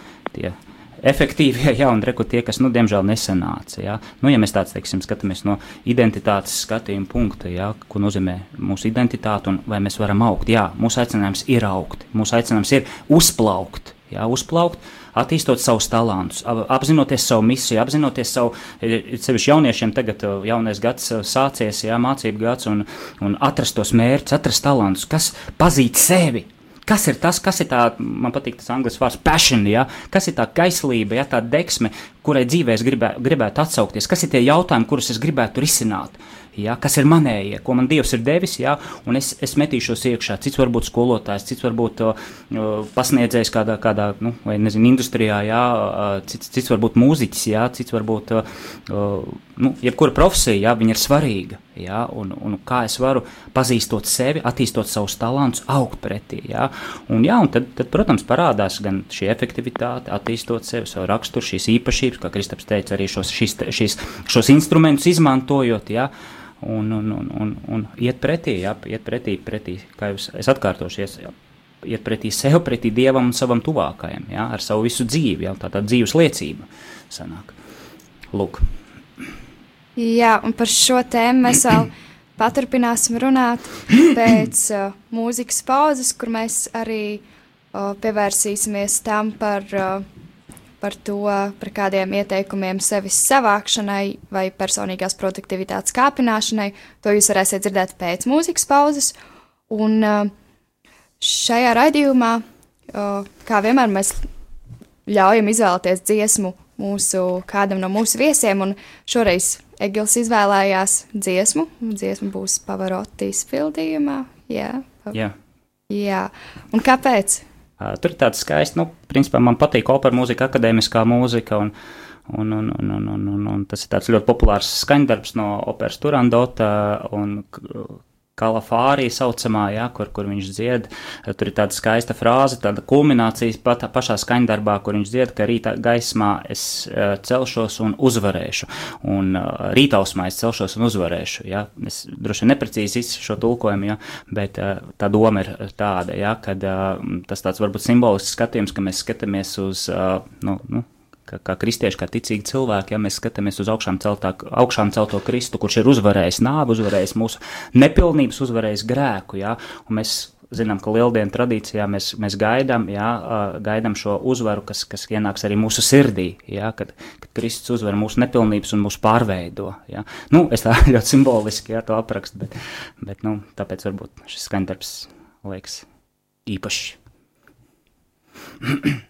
efektīvie, <laughs> ja, un rekur tie, kas, nu, diemžēl nesanāca. Ja. Nu, ja mēs tāds, teiksim, skatāmies no identitātes skatījuma punkta, ja, ko nozīmē mūsu identitāte un vai mēs varam augt, jā, mūsu aicinājums ir augt, mūsu aicinājums ir uzplaukt, jā, uzplaukt, attīstot savus talantus, apzinoties savu misiju, apzinoties savu, sevišķi jauniešiem tagad jaunais gads sācies, jā, mācību gads, un, un atrast tos mērķus, atrast talantus, kas pazīt sevi. Kas ir tas, kas ir tā, man patīk tas angļu vārds, passion, ja? kas ir tā kaislība, ja? tā deksme, kurai dzīvē es gribē, gribētu atsaukties, kas ir tie jautājumi, kurus es gribētu risināt. Uh, ja, kas ir manējie, ko man Dievs ir devis, ja, un es, es metīšos iekšā. Cits varbūt skolotājs, cits varbūt uh, pasniedzējs kādā, kādā nu, vai nezinu, industrijā, ja, uh, cits, cits varbūt mūziķis, ja, cits varbūt, uh, nu, jebkura profesija, ja, viņa ir svarīga, ja, un, un kā es varu pazīstot sevi, attīstot savus talantus, augt pretī, ja, un, ja, un tad, tad, protams, parādās gan šī efektivitāte, attīstot sevi, savu raksturu, šīs īpašības, kā Kristaps teica, arī šos, šīs, šīs, šos instrumentus izmantojot, uh, un, un, un, un, un iet pretī, jā, iet pretī, pretī kā jūs, es atkārtošies, jā, iet pretī sev, pretī Dievam un savam tuvākajam, jā, ar savu visu dzīvi, jā, tā tā dzīves liecība sanāk. Lūk. Jā, un par šo tēmu mēs vēl <clears throat> paturpināsim runāt pēc uh, mūzikas pauzes, kur mēs arī uh, pievērsīsimies tam par uh, par to, par kādiem ieteikumiem sevis savākšanai vai personīgās produktivitātes kāpināšanai. To jūs varēsiet dzirdēt pēc mūzikas pauzes. Un šajā raidījumā, kā vienmēr, mēs ļaujam izvēlēties dziesmu mūsu, kādam no mūsu viesiem, un šoreiz Egils izvēlējās dziesmu, un dziesma būs Pavarotti izpildījumā. Jā, pa... jā. jā. un kāpēc? Uh, tur ir tāds skaists, nu, principā man patīk opera mūzika, akadēmiskā mūzika. Un... Un, un, un, un, un, un, un tas ir tāds ļoti populārs skaņdarbs no operas Turandota, un kalafārija saucamā, ja, kur, kur viņš dzied. Tur ir tāda skaista frāze, tāda kulminācijas pat pašā skaņdarbā, kur viņš dzied, ka rīta gaismā es uh, celšos un uzvarēšu, un uh, rītausmā es celšos un uzvarēšu. Ja. Es droši vien neprecīzi izsaku šo tulkojumu, ja, bet uh, tā doma ir tāda, ja, uh, tas tāds varbūt simbolisks skatījums, ka mēs skatāmies uz, nu, nu, kā, kā kristieši, kā ticīgi cilvēki, ja mēs skatāmies uz augšām, celtā, augšām celto Kristu, kurš ir uzvarējis nāvi, uzvarējis mūsu nepilnības, uzvarējis grēku, ja, un mēs zinām, ka lieldienu tradīcijā mēs, mēs gaidām, jā, gaidām šo uzvaru, kas, kas ienāks arī mūsu sirdī, jā, kad, kad Kristus uzvar mūsu nepilnības un mūsu pārveido. Jā. Nu, es tā <laughs> ļoti simboliski jā, to aprakstu, bet, bet nu, tāpēc varbūt šis skaņdarbs liekas īpašs. <clears throat>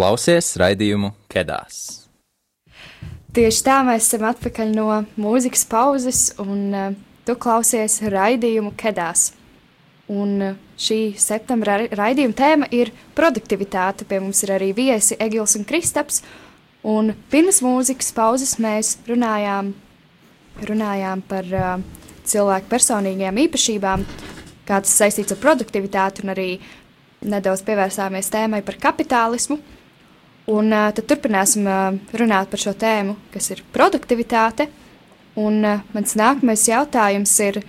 klausies raidījumu Kedās. Tieši tā mēs esam atpakaļ no mūzikas pauzes, un uh, tu klausies raidījumu Kedās. Un uh, šī septembra raidījuma tēma ir produktivitāte. Pie mums ir arī viesi Egils un Kristaps. Un pirms mūzikas pauzes mēs runājām, runājām par uh, cilvēku personīgajām īpašībām, kā tas saistīts ar produktivitāti, un arī nedaudz pievērsāmies tēmai par kapitālismu. Un uh, tad turpināsim uh, runāt par šo tēmu, kas ir produktivitāte. Un uh, mans nākamais jautājums ir,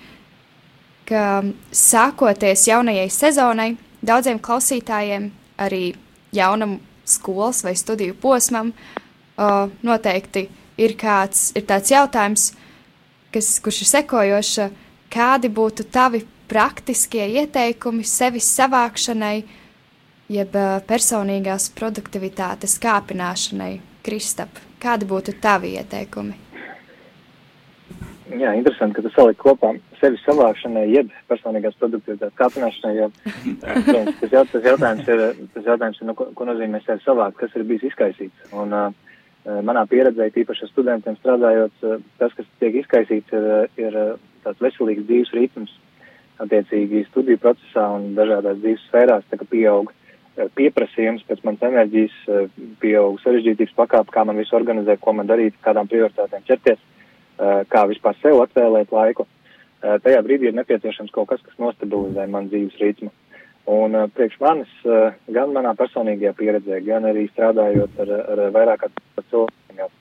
ka sākoties jaunajai sezonai, daudziem klausītājiem, arī jaunam skolas vai studiju posmam, uh, noteikti ir kāds ir tāds jautājums, kas, kurš ir sekojošs, kādi būtu tavi praktiskie ieteikumi sevis savākšanai, uh, jeb personīgās produktivitātes kāpināšanai, Kristap? Kādi būtu tavi ieteikumi? Jā, interesanti, ka tu saliki kopā sevi savākšanai, jeb personīgās produktivitātes kāpināšanai, jo protams, tas, jaut, tas jautājums ir, tas jautājums ir nu, ko, ko nozīmē sevi savākt, kas ir bijis izkaisīts. Un, uh, manā pieredzē, tīpaši ar studentiem strādājot, tas, kas tiek izkaisīts, ir, ir tāds veselīgs dzīves ritms, attiecīgi studiju procesā un dažādās dzīves sfērās, tā kā pieaug pieprasījums pēc manas enerģijas, pieaug sarežģītības pakāpe, kā man visu organizēt, ko man darīt, kādām prioritātēm ķerties, kā vispār sev atvēlēt laiku. Tajā brīdī ir nepieciešams kaut kas, kas nostabilizē man dzīves ritmu. Un priekš manis, gan manā personīgajā pieredzē, gan arī strādājot ar, ar vairāk cilvēkiem,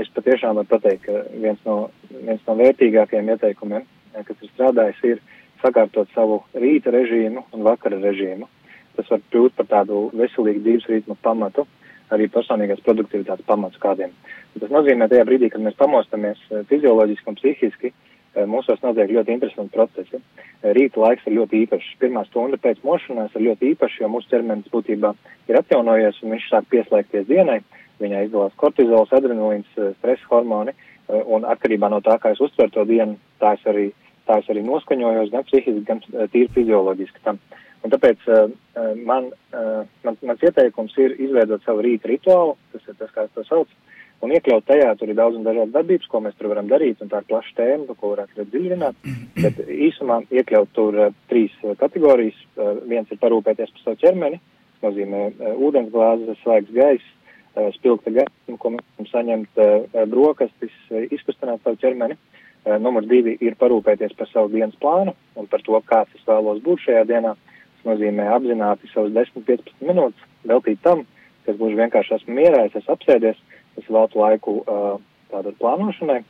es patiešām varu pateikt, ka viens no, viens no vērtīgākajiem ieteikumiem, kas ir strādājis, ir sakārtot savu rīta režīmu un vakara režīmu. Tas var kļūt par tādu veselīgu dzīves ritmu pamatu, arī personīgās produktivitātes pamats kādiem. Tas nozīmē tajā brīdī, kad mēs pamostamies fizioloģiski un psihiski, uh, Eh, mūsos notiek ļoti interesanti procesi. Eh, rīta laiks ir ļoti īpašs. Pirmā stunda pēc mošanās ir ļoti īpaša, jo mūsu ķermenis būtībā ir atjaunojies un viņš sāk pieslēgties dienai. Viņai izdalās kortizols, adrenalīns, eh, stresa hormoni, un atkarībā no tā, kā es uztveru to dienu, tā es arī, tā es arī noskaņojos gan psihiski, gan tīri fizioloģiski tam. Un tāpēc man, man, mans ieteikums ir izveidot savu rīta rituālu, tas ir tas, kā to saucu, un iekļaut tajā, tur ir daudz un dažādas darbības, ko mēs tur varam darīt, un tā ir plaša tēma, par ko varētu ļoti dziļināt, bet īsumā iekļaut tur uh, trīs uh, kategorijas. Uh, viens ir parūpēties par savu ķermeni, nozīmē uh, ūdensglāzes, svaigs gaiss, uh, spilgta gaisa, ko mēs varam saņemt uh, brokastis, uh, izkustināt savu ķermeni. Uh, numur divi ir parūpēties par savu dienas plānu un par to, kāds es vēlos būt šajā dienā. Tas nozīmē apzināti savus 10-15 minūtes veltīt tam, kas būs vienkārši esmu mierā, es esmu apsēdies, es veltu laiku uh, tādai plānošanai.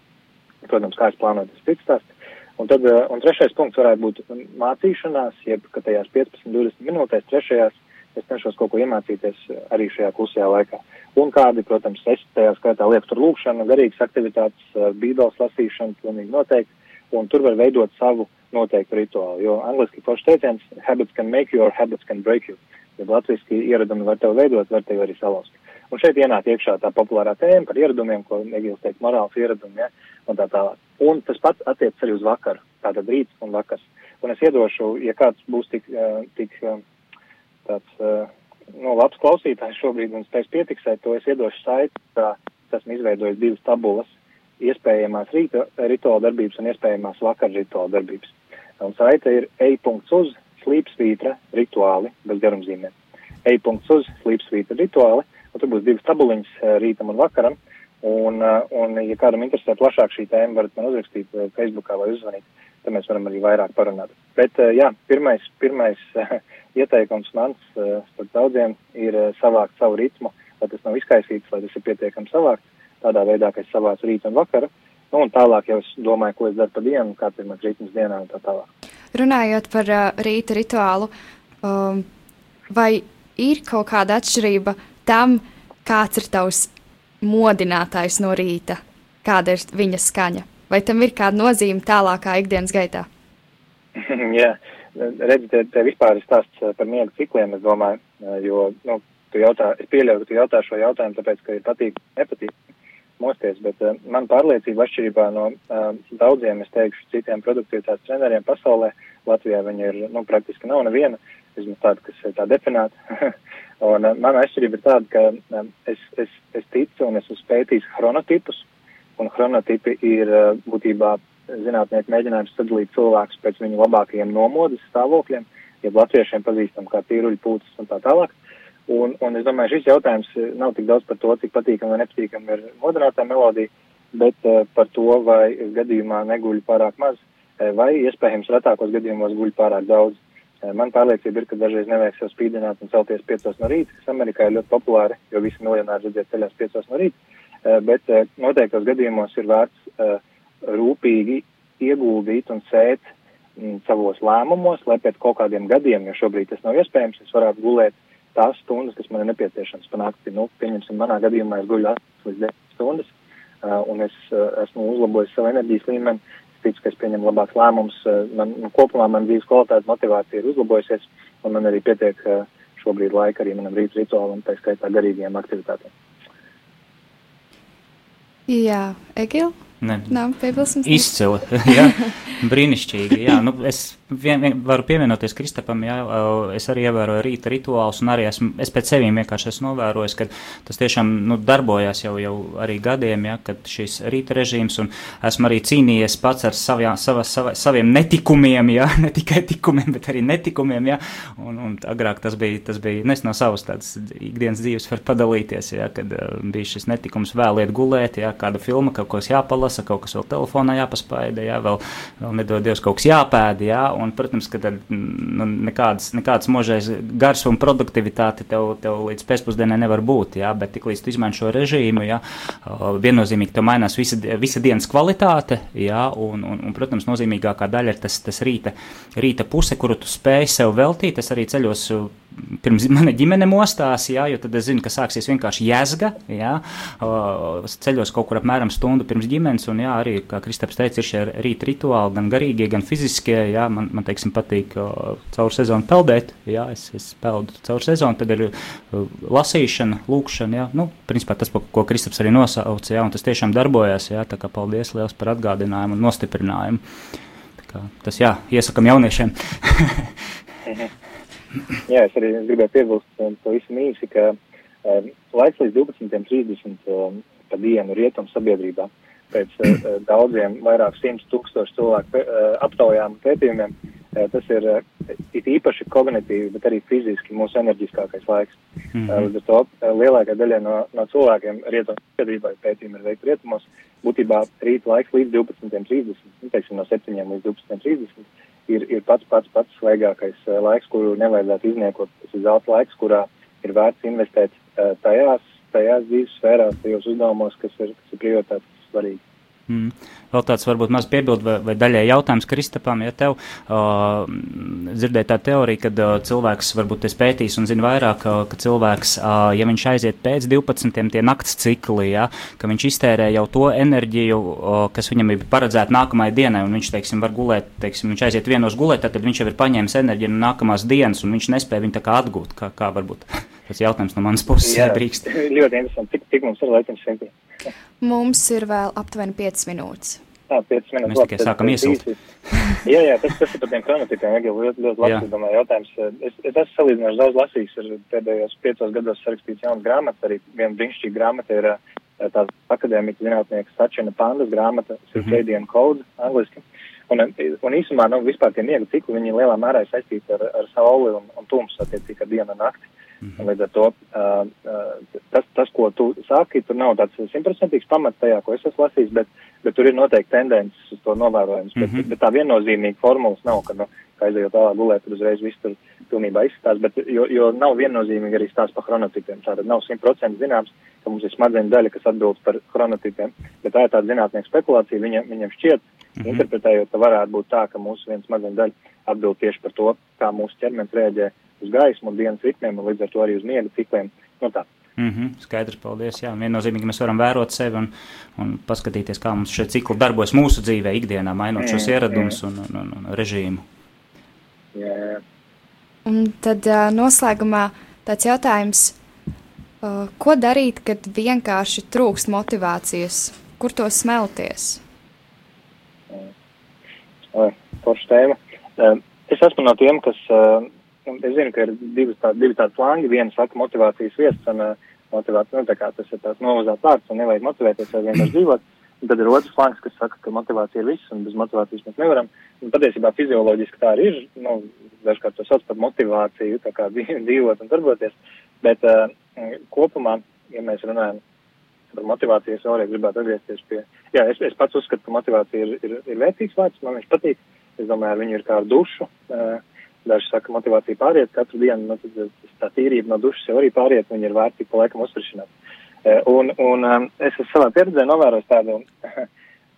Protams, kā es plānoju, tas cits stāsts. Un, tad, uh, un trešais punkts varētu būt mācīšanās, jeb ka tajās 15-20 minūtēs trešajās es cenšos kaut ko iemācīties arī šajā klusajā laikā. Un kādi, protams, es tajā skaitā lieku tur lūkšanu, garīgas aktivitātes, bībeles lasīšanu, pilnīgi noteikti, un tur var veidot savu noteiktu rituālu, jo angliski forši teiciens habits can make you or habits can break you. Ja latviski ieradumi var tev veidot, var tev arī salauzt. Un šeit ienāk iekšā tā populārā tēma par ieradumiem, ko Egils teikt, morāls ieradumi, ja, un tā tālāk. Un tas pats attiec arī uz vakaru, tātad rīts un vakars. Un es iedošu, ja kāds būs tik, tik tāds, nu, labs klausītājs šobrīd un spēs pietiksēt, to es iedošu saiti, kā esmu izveidojis divas tabulas, iespējamās rīta rituāla darbības un iespējamās vakar rituāla darbības. Un saite ir e.uz slīpsvītra rituāli bez garumzīmēm. E.uz slīpsvītra rituāli Un tur būs divas tabuliņas eh, rītam un vakaram. Un, eh, un, ja kādam interesē plašāk šī tēma, varat man uzrakstīt eh, Facebookā vai uzzvanīt, tad mēs varam arī vairāk parunāt. Bet, jā, pirmais, pirmais ieteikums mans starp daudziem ir savākt savu ritmu, lai tas nav izkaisīts, lai tas ir pietiekami savākt, tādā veidā, ka es savācu rītu un vakaru. Nu, un tālāk jau es domāju, ko es daru pa dienu, kāds ir mans ritms dienā un tā tālāk. Runājot par uh, rīta rituālu, um, vai ir kaut kāda atšķirība tam, kāds ir tavs modinātājs no rīta, kāda ir viņa skaņa? Vai tam ir kāda nozīme tālākā ikdienas gaitā? <laughs> Jā, redzi, te, te vispār ir stāsts par miega cikliem, es domāju, jo, nu, tu jautā, es pieļauju, ka tu jautā šo jautājumu, tāpēc, ka ir patīk, nepatīk mosties, bet uh, man pārliecība atšķirībā no uh, daudziem, es teikšu, citiem produktivitātes treneriem pasaulē, Latvijā viņa ir, nu, praktiski nav neviena, vismaz tāda, kas ir tā definēta. <laughs> Un uh, mana atšķirība ir tāda, ka um, es, es, es ticu un esmu pētījis chronotipus, un chronotipi ir uh, būtībā zinātnieki mēģinājums sadalīt cilvēkus pēc viņu labākajiem nomodas stāvokļiem, jeb latviešiem pazīstam kā tīruļu pūces un tā tālāk. Un, un es domāju, šis jautājums nav tik daudz par to, cik patīkam vai nepatīkam ir modernātā melodija, bet uh, par to, vai gadījumā neguļ pārāk maz, vai iespējams retākos gadījumos guļ pārāk daudz. Eh, man pārliecība ir, ka dažreiz nevajag sev spīdināt un celties piecos no rīta, kas Amerikā ir ļoti populāri, jo visi miljonāri redziet ceļās piecos no rīta, eh, bet eh, noteiktos gadījumos ir vērts rūpīgi ieguldīt un sēt mm, savos lēmumos, lai pēc kaut kādiem gadiem, jo šobrīd tas nav iespējams, es varētu gulēt tās stundas, kas man ir nepieciešams panākt. Nu, pieņemsim, manā gadījumā es guļu 8 līdz 10 stundas, un es esmu uzlabojis savu enerģijas līmeni, ticu, ka es pieņemu labāks lēmums. Eh, man, nu, kopumā man dzīves kvalitāte, motivācija ir uzlabojusies, un man arī pietiek šobrīd laika arī manam rīta rituālam, tā skaitā garīgajām aktivitātēm. Jā, Egil, Ne. Nav piebilstams. Izcili, <laughs> jā, <laughs> brīnišķīgi. Jā, nu, es vien, vien, varu pievienoties Kristapam, jā, es arī ievēroju rīta rituālus, un arī esmu, es pēc sevīm vienkārši esmu novērojis, ka tas tiešām nu, darbojās jau, jau arī gadiem, jā, kad šis rīta režīms, un esmu arī cīnījies pats ar savjā, sava, sava, saviem netikumiem, jā, <laughs> ne tikai tikumiem, bet arī netikumiem, jā, un, un agrāk tas bija, tas bija, nes no savas tādas ikdienas dzīves var padalīties, jā, kad uh, bija šis netikums vēliet gulēt, jā, kāda filma, kaut kas jāpalasa, kaut kas vēl telefonā jāpaspaida, jā, vēl, vēl nedod Dievs kaut kas jāpēd, jā, un, protams, ka tad nu, nekādas, nekādas možais gars un produktivitāte tev, tev līdz pēcpusdienai nevar būt, jā, bet tik līdz tu izmaini šo režīmu, jā, viennozīmīgi tev mainās visa, visa dienas kvalitāte, jā, un, un, un, protams, nozīmīgākā daļa ir tas, tas rīta, rīta puse, kuru tu spēj sev veltīt, es arī ceļos pirms mana ģimene mostās, jā, jo tad es zinu, ka sāksies vienkārši jēzga, jā, ceļos kaut kur apmēram stundu pirms ģimenes, un jā, arī, kā Kristaps teica, ir šie rīta rituāli, gan garīgie, gan fiziskie, jā, man, man teiksim, patīk caur sezonu peldēt, jā, es, es peldu caur sezonu, tad ir lasīšana, lūkšana, jā, nu, principā tas, ko Kristaps arī nosauca, jā, un tas tiešām darbojas, jā, tā kā paldies liels par atgādinājumu un nostiprinājumu. Tā kā tas, jā, iesakam jauniešiem. <laughs> Jā, es arī gribēju piebilst um, pavisam īsi, ka um, laiks līdz 12.30 um, pa dienu rietumu sabiedrībā pēc uh, uh, daudziem vairāk simts tūkstošu cilvēku uh, aptaujām pētījumiem, uh, tas ir uh, it īpaši kognitīvi, bet arī fiziski mūsu enerģiskākais laiks. Mm -hmm. uh, līdz ar to uh, lielākā daļa no, no cilvēkiem rietumu sabiedrībā pētījumi ir veikti rietumos, būtībā rīt laiks līdz 12.30, nu, teiksim no 7 līdz 12.30 ir, ir pats pats pats svaigākais uh, laiks, kuru nevajadzētu izniekot. Tas ir zelta laiks, kurā ir vērts investēt uh, tajās, tajās dzīves sfērās, tajos uzdevumos, kas ir, kas ir prioritātes svarīgi. Mm. Vēl tāds varbūt maz piebildu vai, vai daļai jautājums Kristapam, ja tev uh, dzirdēja tā teorija, ka uh, cilvēks varbūt es pētīs un zina vairāk, uh, ka cilvēks, uh, ja viņš aiziet pēc 12. tie nakts cikli, ja, ka viņš iztērē jau to enerģiju, uh, kas viņam ir paredzēta nākamajai dienai, un viņš, teiksim, var gulēt, teiksim, viņš aiziet vienos gulēt, tad viņš jau ir paņēmis enerģiju no nākamās dienas, un viņš nespēja viņu tā kā atgūt, kā, kā varbūt <laughs> tas jautājums no manas puses Jā, drīkst. <laughs> Ļoti interesanti, cik, cik mums ir laikams simti. Mums ir vēl aptuveni 5 minūtes. Jā, 5 minūtes. Mēs tikai sākam iesilt. jā, jā, tas, tas ir par tiem chronotipiem, ja ļoti, ļoti labs, es domāju, jautājums. Es, es esmu salīdzinājuši daudz lasījis, ir pēdējos piecos gados sarakstīts jaunas grāmatas, arī viena brīnišķīga grāmata ir tā akadēmika zinātnieka Sačina Pandas grāmata, Circadian mm -hmm. Code, angliski. Un, un īsumā, nu, vispār tie miega cikli, viņi lielā mērā ir saistīti ar, ar sauli un, un tumsu, attiecīgi ar dienu un nakti. Mm -hmm. Līdz ar to uh, tas, tas, ko tu sāki, tur nav tāds simtprocentīgs pamats tajā, ko es esmu lasījis, bet, bet tur ir noteikti tendences uz to novērojums. Mm -hmm. bet, bet tā viennozīmīga formulas nav, ka, nu, ka aizejot tālāk gulēt, tur uzreiz viss tur pilnībā izskatās, bet, jo, jo nav viennozīmīgi arī stāsts par chronotipiem. Tātad nav simtprocentīgi zināms, ka mums ir smadzeņu daļa, kas atbild par chronotipiem, bet tā ir tāda zinātnieka spekulācija, viņa, viņam šķiet, mm -hmm. interpretējot, ka varētu būt tā, ka mūsu viens smadzeņu daļa atbild tieši par to, kā mūsu ķermenis rēģē uz gaismu un dienas ritmiem, un līdz ar to arī uz miega cikliem. Nu, tā. Mm -hmm, skaidrs, paldies. Jā, viennozīmīgi mēs varam vērot sevi un, un paskatīties, kā mums šie cikli darbojas mūsu dzīvē, ikdienā, mainot šos ieradumus un, un, un, un režīmu. Jā, jā. Un tad uh, noslēgumā tāds jautājums, uh, ko darīt, kad vienkārši trūkst motivācijas? Kur to smelties? Forša tēma. Es esmu no tiem, kas uh, es zinu, ka ir divas tā, divi tādi flangi. Viena saka motivācijas vietas un uh, motivācija, nu tā kā tas ir tās novazāts vārds un nevajag motivēties vai vienkārši dzīvot. Un tad ir otrs flangs, kas saka, ka motivācija ir viss un bez motivācijas mēs nevaram. Un patiesībā fizioloģiski tā arī ir. Nu, dažkārt to sauc par motivāciju, tā kā <laughs> dzīvot un darboties. Bet uh, kopumā, ja mēs runājam par motivāciju, es vēlreiz gribētu atgriezties pie. Jā, es, es pats uzskatu, ka motivācija ir, ir, ir vērtīgs vārds, man viņš patīk. Es domāju, ar viņu ir kā ar dušu. Uh, Daži saka, motivācija pāriet katru dienu, nu, tad tā tīrība no dušas jau arī pāriet, viņa ir vērtīga pa laikam uzsveršanāt. E, un, un um, es savā pieredzē novērojis tādu, <laughs>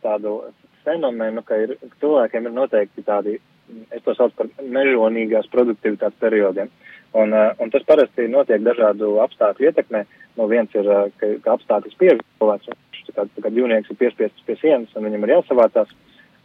tādu fenomenu, ka ir, cilvēkiem ir noteikti tādi, es to saucu par mežonīgās produktivitātes periodiem. Un, uh, un tas parasti notiek dažādu apstākļu ietekmē. No viens ir, uh, ka, ka apstākļus pievērt cilvēks, tā kā dzīvnieks ir piespiests pie sienas un viņam ir jāsavācās.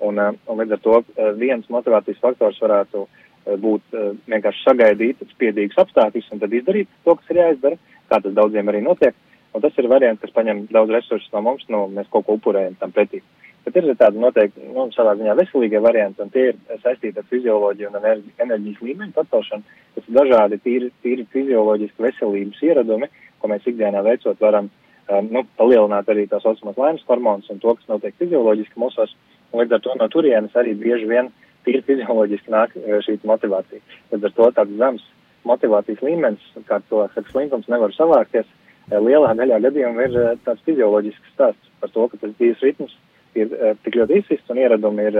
Un, uh, un līdz ar to viens motivācijas faktors varētu uh, būt uh, vienkārši sagaidīt spiedīgus apstākļus un tad izdarīt to, kas ir jāizdara, kā tas daudziem arī notiek. Un tas ir variants, kas paņem daudz resursus no mums, no mēs kaut ko upurējam tam pretī. Bet ir tādi noteikti, nu, savā ziņā veselīgie varianti, un tie ir saistīti ar fizioloģiju un enerģi, enerģijas līmeņu pacelšanu. Tas ir dažādi tīri, tīri fizioloģiski veselības ieradumi, ko mēs ikdienā veicot varam um, nu, palielināt arī tās saucamās laimes hormonus un to, kas notiek fizioloģiski mūsos. Līdz ar to no turienes arī bieži vien tīri fizioloģiski nāk šī motivācija. Līdz ar to tāds zems motivācijas līmenis, kā cilvēks ar slinkums nevar savākties, lielā daļā gadījumā ir tāds fizioloģisks stāsts par to, ka tas dzīves ritms ir tik ļoti izsists un ieradumi ir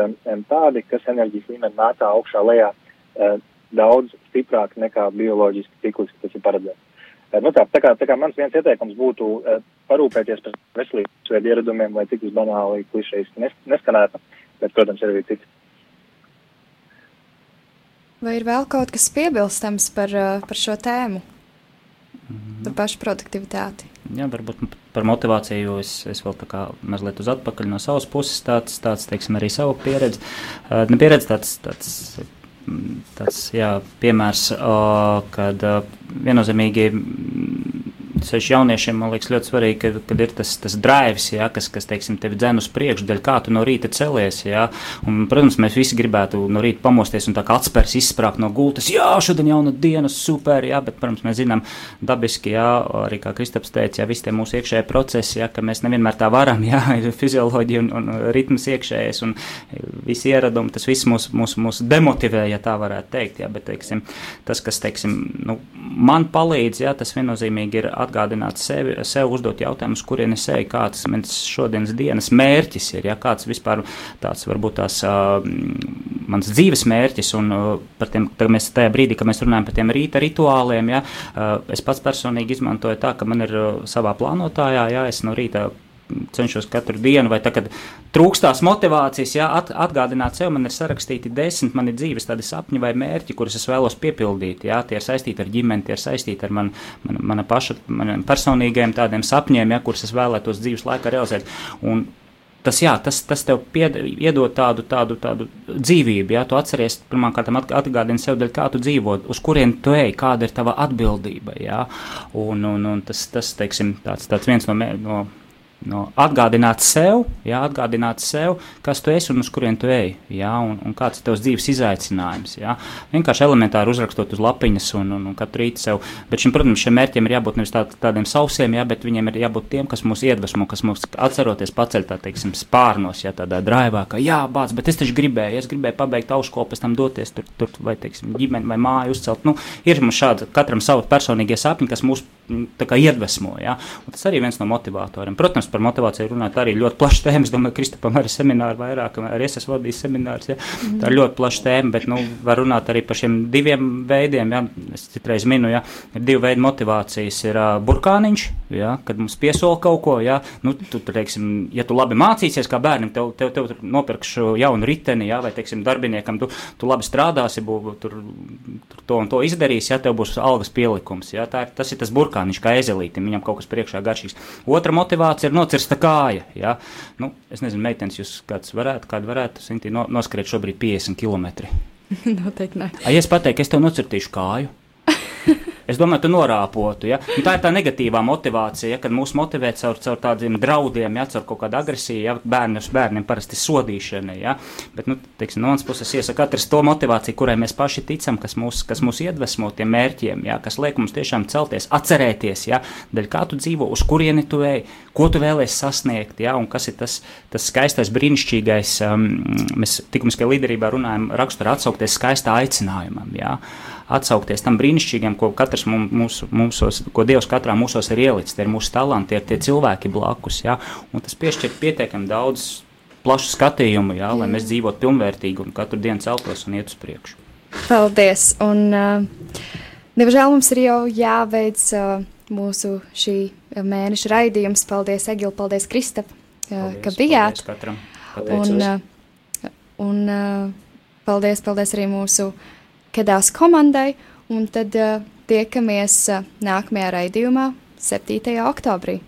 tādi, kas enerģijas līmeni mētā augšā lejā daudz stiprāk nekā bioloģiski cikliski tas ir paredzēts. Nu tā, tā, kā, tā kā mans viens ieteikums būtu parūpēties par veselības veidu ieradumiem, lai cik tas banāli klišejiski nes, neskanētu, bet, protams, ir arī citi. Vai ir vēl kaut kas piebilstams par, par šo tēmu? Mm. Par pašu produktivitāti. Jā, varbūt par motivāciju es, es vēl tā kā mazliet uz atpakaļ no savas puses tāds, tāds teiksim, arī savu pieredzi. Uh, ne pieredzi tāds, tāds tāds jā, piemērs, kad viennozīmīgi sevišķi jauniešiem, man liekas, ļoti svarīgi, ka, kad ir tas, tas drives, ja, kas, kas, teiksim, tevi dzen uz priekšu, dēļ kā tu no rīta celies, ja, un, protams, mēs visi gribētu no rīta pamosties un tā kā atspērs izsprāgt no gultas, jā, šodien jauna diena, super, jā, bet, protams, mēs zinām dabiski, jā, arī kā Kristaps teica, jā, visi tie mūsu iekšējie procesi, jā, ka mēs nevienmēr tā varam, jā, <laughs> ir fizioloģija un, un ritms iekšējais un visi ieradumi, tas viss mūs, mūs, mūs demotivē, ja tā varētu teikt, jā, bet, teiksim, tas, kas, teiksim, nu, man palīdz, jā, tas viennozīmīgi ir atgādināt sevi, sev uzdot jautājumus, kurien es eju, kāds mans šodienas dienas mērķis ir, ja kāds vispār tāds varbūt tās uh, mans dzīves mērķis, un uh, par tiem, mēs tajā brīdī, kad mēs runājam par tiem rīta rituāliem, ja, uh, es pats personīgi izmantoju tā, ka man ir uh, savā plānotājā, ja es no rīta cenšos katru dienu, vai tā, kad trūkstās motivācijas, jā, at, atgādināt sev, man ir sarakstīti desmit mani dzīves tādi sapņi vai mērķi, kurus es vēlos piepildīt. Jā, tie ir saistīti ar ģimeni, tie ir saistīti ar man, man, mana paša maniem personīgajiem tādiem sapņiem, jā, kurus es vēlētos dzīves laikā realizēt. Un tas, jā, tas, tas tev pied, iedod tādu, tādu, tādu dzīvību. Jā, tu atceries, pirmkārt, atgādini sev, dēļ, kā tu dzīvo, uz kurien tu ej, kāda ir tava atbildība. Jā, un, un, un tas, tas teiksim, tāds, tāds viens no. no no atgādināt sev, jā, atgādināt sev, kas tu esi un uz kurien tu ej, jā, un, un kāds ir tavs dzīves izaicinājums. Jā. Vienkārši elementāri uzrakstot uz lapiņas un, un, un katru rītu sev. Bet šim, protams, šiem mērķiem ir jābūt nevis tā, tādiem sausiem, jā, bet viņiem ir jābūt tiem, kas mūs iedvesmo, kas mūs atceroties paceļ tā, teiksim, spārnos, jā, tādā draivā, ka jā, bāc, bet es taču gribēju, es gribēju pabeigt augšskolu, pēc tam doties tur, tur vai, teiksim, ģimeni vai māju uzcelt. Nu, ir mums šādi katram savi personīgie sapņi, kas mūs iedvesmo, jā, un tas arī viens no motivatoriem. Protams, par motivāciju runāt arī ļoti plaša tēma. Es domāju, ka Kristapam arī semināri vairāk, arī es esmu vadījis seminārs. Ja? Tā ir ļoti plaša tēma, bet nu, var runāt arī par šiem diviem veidiem. Ja? Es citreiz minu, ja ir divi veidi motivācijas. Ir uh, burkāniņš, ja? kad mums piesola kaut ko. Ja? Nu, tu, tu, teiksim, ja tu labi mācīsies kā bērnam, tev, tev, tev nopirkšu jaunu riteni, ja? vai teiksim, darbiniekam, tu, tu labi strādāsi, bū, tur, tur to un to izdarīsi, ja tev būs algas pielikums. Ja? Tā, tas ir tas burkāniņš, kā ezelītim, viņam kaut kas priekšā garšīgs. Otra motivācija ir nocirsta kāja. Ja? Nu, es nezinu, meitenes, jūs kāds varētu, kādu varētu, Sinti, no, noskrēt šobrīd 50 km. <laughs> Noteikti nē. Ja es pateiktu, es tev nocirtīšu kāju. <laughs> Es domāju, tu norāpotu. Ja? Un tā ir tā negatīvā motivācija, ja? kad mūs motivē caur, caur tādiem draudiem, ja? caur kaut kādu agresiju, ja bērnus, bērniem parasti sodīšana. Ja? Bet, nu, teiksim, no manas puses iesaka katrs to motivāciju, kurai mēs paši ticam, kas mūs, kas mūs iedvesmo tiem mērķiem, ja? kas liek mums tiešām celties, atcerēties, ja? daļ kā tu dzīvo, uz kurieni tu ej, ko tu vēlēsies sasniegt, ja? un kas ir tas, tas skaistais, brīnišķīgais, um, mēs likumiskajā līderībā runājam, raksturā atsaukties skaistā aicinājumam. Ja? atsaukties tam brīnišķīgam, ko katrs mums, mūsos, ko Dievs katrā mūsos ir ielicis. Tie ir mūsu talanti, tie ir tie cilvēki blakus, ja? un tas piešķir pietiekami daudz plašu skatījumu, ja? lai mēs dzīvotu pilnvērtīgi un katru dienu celtos un iet uz priekšu. Paldies! Un, uh, diemžēl mums ir jau jāveic uh, mūsu šī mēneša raidījums. Paldies, Egil, paldies, Kristap, uh, ka bijāt. Paldies katram. Pateicos. Un, uh, un uh, paldies, paldies arī mūsu Kedās komandai, un tad uh, tiekamies nākamajā raidījumā 7. oktobrī.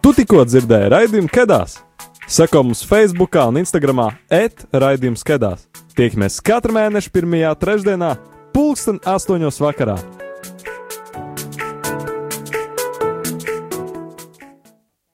Tu tikko dzirdēji raidījumu Kedās. Seko mums Facebook un Instagram etraidījums kedās. Tiekamies katru mēnešu pirmajā trešdienā, pulksten astoņos vakarā.